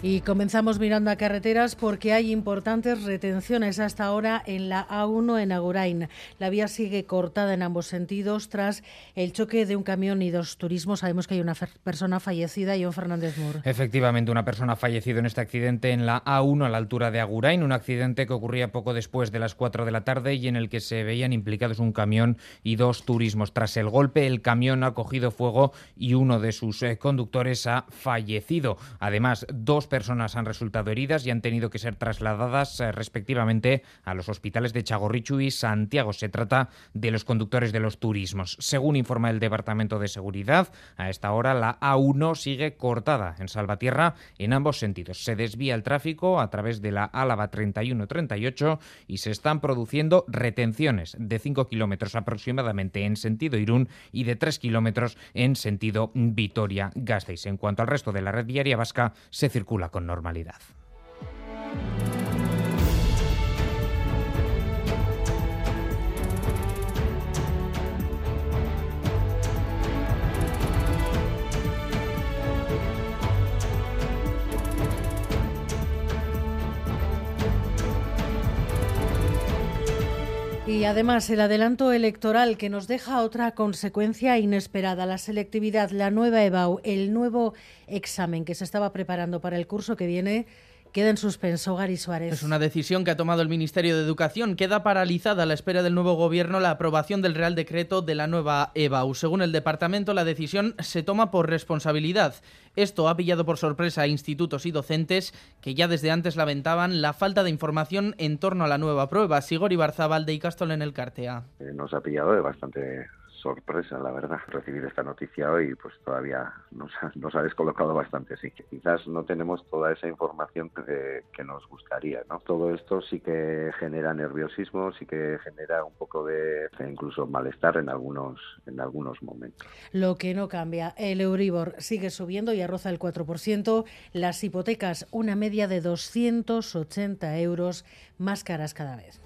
Y comenzamos mirando a carreteras porque hay importantes retenciones hasta ahora en la A1 en Agurain. La vía sigue cortada en ambos sentidos tras el choque de un camión y dos turismos. Sabemos que hay una persona fallecida, John Fernández Moore. Efectivamente, una persona ha fallecido en este accidente en la A1 a la altura de Agurain, un accidente que ocurría poco después de las 4 de la tarde y en el que se veían implicados un camión y dos turismos. Tras el golpe, el camión ha cogido fuego y uno de sus eh, conductores ha fallecido. Además, dos personas han resultado heridas y han tenido que ser trasladadas eh, respectivamente a los hospitales de Chagorrichu y Santiago. Se trata de los conductores de los turismos. Según informa el Departamento de Seguridad, a esta hora la A1 sigue cortada en Salvatierra en ambos sentidos. Se desvía el tráfico a través de la Álava 31-38 y se están produciendo retenciones de 5 kilómetros aproximadamente en sentido Irún y de 3 kilómetros en sentido Vitoria-Gasteiz. En cuanto al resto de la red viaria vasca, se circula con normalidad. Además el adelanto electoral que nos deja otra consecuencia inesperada, la selectividad, la nueva EBAU, el nuevo examen que se estaba preparando para el curso que viene queda en suspenso, Gary Suárez. Es una decisión que ha tomado el Ministerio de Educación. Queda paralizada a la espera del nuevo gobierno la aprobación del Real Decreto de la nueva EBAU. Según el departamento, la decisión se toma por responsabilidad. Esto ha pillado por sorpresa a institutos y docentes que ya desde antes lamentaban la falta de información en torno a la nueva prueba. Sigor Ibarzabal de Icastol en el Cartea. Eh, nos ha pillado de bastante sorpresa, la verdad. Recibir esta noticia hoy, pues todavía nos ha, nos ha descolocado bastante, sí. Quizás no tenemos toda esa información que, nos gustaría, ¿no? Todo esto sí que genera nerviosismo, sí que genera un poco de incluso malestar en algunos, en algunos momentos. Lo que no cambia, el Euribor sigue subiendo y arroza el 4%, las hipotecas una media de 280 euros más caras cada vez.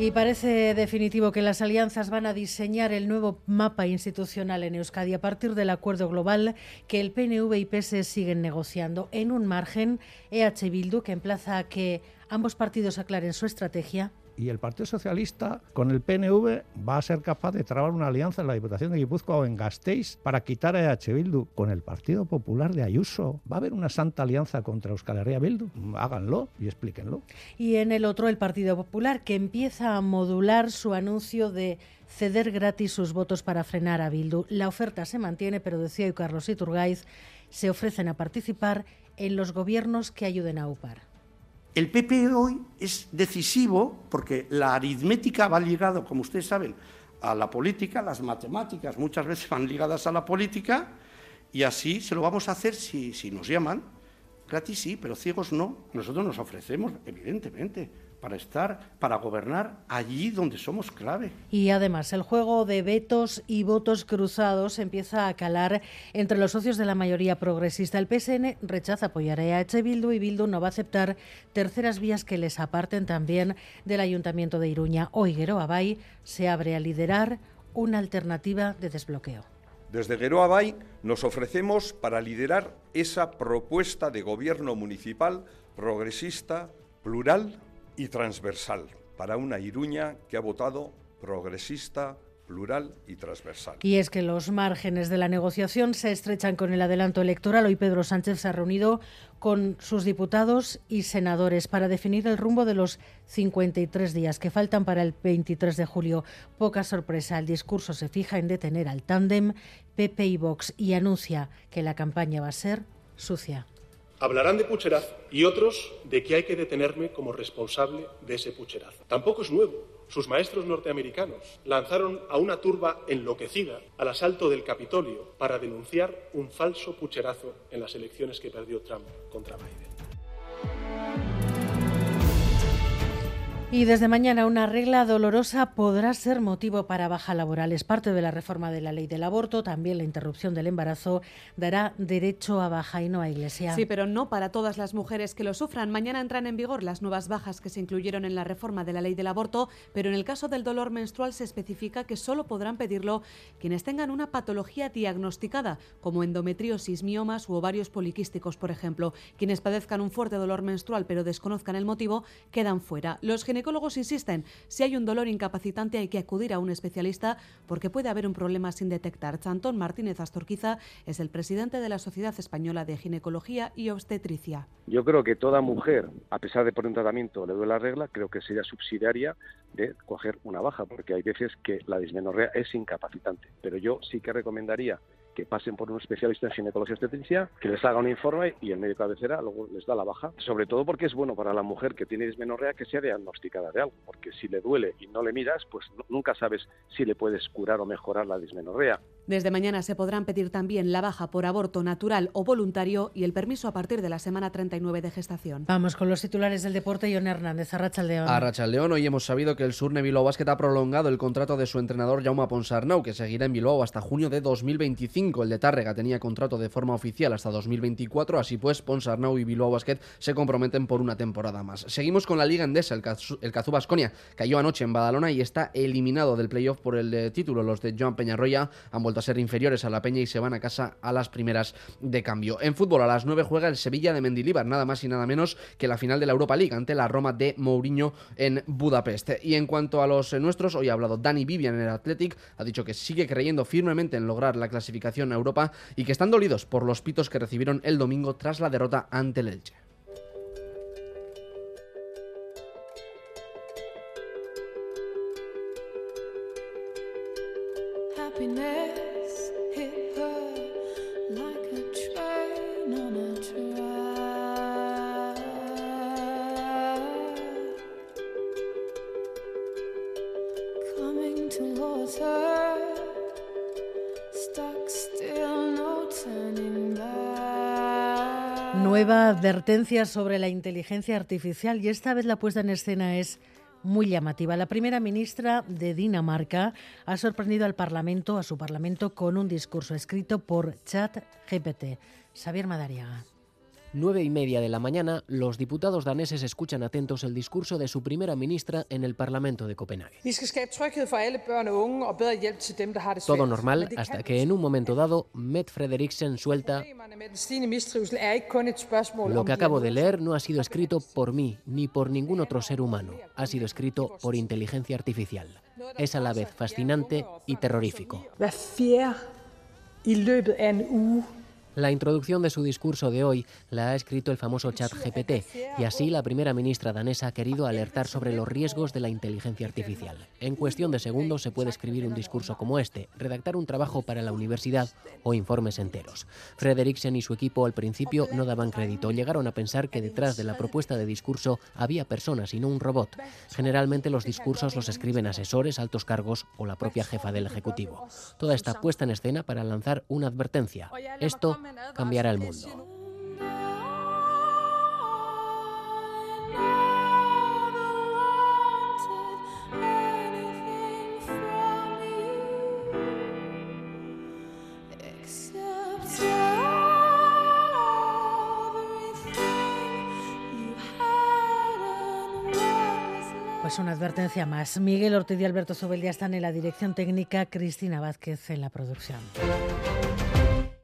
Y parece definitivo que las alianzas van a diseñar el nuevo mapa institucional en Euskadi a partir del acuerdo global que el PNV y PS siguen negociando. En un margen, EH Bildu que emplaza a que ambos partidos aclaren su estrategia y el Partido Socialista con el PNV va a ser capaz de trabar una alianza en la Diputación de Guipúzcoa o en Gasteiz para quitar a EH Bildu con el Partido Popular de Ayuso. ¿Va a haber una santa alianza contra Euskal Herria Bildu? Háganlo y explíquenlo. Y en el otro, el Partido Popular, que empieza a modular su anuncio de ceder gratis sus votos para frenar a Bildu. La oferta se mantiene, pero decía hoy Carlos Iturgaiz, se ofrecen a participar en los gobiernos que ayuden a UPAR. El PP hoy es decisivo porque la aritmética va ligado, como ustedes saben, a la política, las matemáticas muchas veces van ligadas a la política y así se lo vamos a hacer si, si nos llaman. Gratis sí, pero ciegos no. Nosotros nos ofrecemos, evidentemente para estar, para gobernar allí donde somos clave. Y además, el juego de vetos y votos cruzados empieza a calar entre los socios de la mayoría progresista. El PSN rechaza apoyar a EH Bildu y Bildu no va a aceptar terceras vías que les aparten también del Ayuntamiento de Iruña. Hoy Abay se abre a liderar una alternativa de desbloqueo. Desde Guero Bay nos ofrecemos para liderar esa propuesta de gobierno municipal progresista, plural y transversal para una Iruña que ha votado progresista, plural y transversal. Y es que los márgenes de la negociación se estrechan con el adelanto electoral. Hoy Pedro Sánchez se ha reunido con sus diputados y senadores para definir el rumbo de los 53 días que faltan para el 23 de julio. Poca sorpresa, el discurso se fija en detener al tándem PP y Vox y anuncia que la campaña va a ser sucia. Hablarán de pucherazo y otros de que hay que detenerme como responsable de ese pucherazo. Tampoco es nuevo. Sus maestros norteamericanos lanzaron a una turba enloquecida al asalto del Capitolio para denunciar un falso pucherazo en las elecciones que perdió Trump contra Biden. Y desde mañana una regla dolorosa podrá ser motivo para baja laboral. Es parte de la reforma de la ley del aborto. También la interrupción del embarazo dará derecho a baja y no a iglesia. Sí, pero no para todas las mujeres que lo sufran. Mañana entran en vigor las nuevas bajas que se incluyeron en la reforma de la ley del aborto, pero en el caso del dolor menstrual se especifica que solo podrán pedirlo quienes tengan una patología diagnosticada, como endometriosis, miomas u ovarios poliquísticos, por ejemplo. Quienes padezcan un fuerte dolor menstrual pero desconozcan el motivo quedan fuera. Los ginecólogos insisten, si hay un dolor incapacitante hay que acudir a un especialista porque puede haber un problema sin detectar. Chantón Martínez Astorquiza es el presidente de la Sociedad Española de Ginecología y Obstetricia. Yo creo que toda mujer, a pesar de por un tratamiento le duele la regla, creo que sería subsidiaria de coger una baja, porque hay veces que la dismenorrea es incapacitante. Pero yo sí que recomendaría que pasen por un especialista en ginecología obstetricia, que les haga un informe y el médico cabecera luego les da la baja. Sobre todo porque es bueno para la mujer que tiene dismenorrea que sea diagnosticada de algo, porque si le duele y no le miras, pues nunca sabes si le puedes curar o mejorar la dismenorrea. Desde mañana se podrán pedir también la baja por aborto natural o voluntario y el permiso a partir de la semana 39 de gestación. Vamos con los titulares del deporte. John Hernández, Arracha León. Arracha León, hoy hemos sabido que el Surne Bilbao Basket ha prolongado el contrato de su entrenador Jaume Ponsarnau, que seguirá en Bilbao hasta junio de 2025. El de Tárrega tenía contrato de forma oficial hasta 2024, así pues Ponsarnau y Bilbao Basket se comprometen por una temporada más. Seguimos con la Liga Endesa, el, Cazú Basconia cayó anoche en Badalona y está eliminado del playoff por el título. Los de Joan Peñarroya han vuelto a ser inferiores a la Peña y se van a casa a las primeras de cambio. En fútbol a las 9 juega el Sevilla de Mendilibar, nada más y nada menos que la final de la Europa League ante la Roma de Mourinho en Budapest. Y en cuanto a los eh, nuestros, hoy ha hablado Dani Vivian en el Athletic, ha dicho que sigue creyendo firmemente en lograr la clasificación a Europa y que están dolidos por los pitos que recibieron el domingo tras la derrota ante el Elche. Nueva advertencia sobre la inteligencia artificial y esta vez la puesta en escena es muy llamativa. La primera ministra de Dinamarca ha sorprendido al Parlamento, a su Parlamento, con un discurso escrito por ChatGPT. Xavier Madariaga. Nueve y media de la mañana, los diputados daneses escuchan atentos el discurso de su primera ministra en el Parlamento de Copenhague. Todo normal hasta que en un momento dado, Met Frederiksen suelta Lo que acabo de leer no ha sido escrito por mí ni por ningún otro ser humano. Ha sido escrito por inteligencia artificial. Es a la vez fascinante y terrorífico. La introducción de su discurso de hoy la ha escrito el famoso chat GPT y así la primera ministra danesa ha querido alertar sobre los riesgos de la inteligencia artificial. En cuestión de segundos se puede escribir un discurso como este, redactar un trabajo para la universidad o informes enteros. Frederiksen y su equipo al principio no daban crédito, llegaron a pensar que detrás de la propuesta de discurso había personas y no un robot. Generalmente los discursos los escriben asesores, altos cargos o la propia jefa del Ejecutivo. Toda esta puesta en escena para lanzar una advertencia. Esto cambiará el mundo. Pues una advertencia más. Miguel Ortiz y Alberto Sobel están en la dirección técnica, Cristina Vázquez en la producción.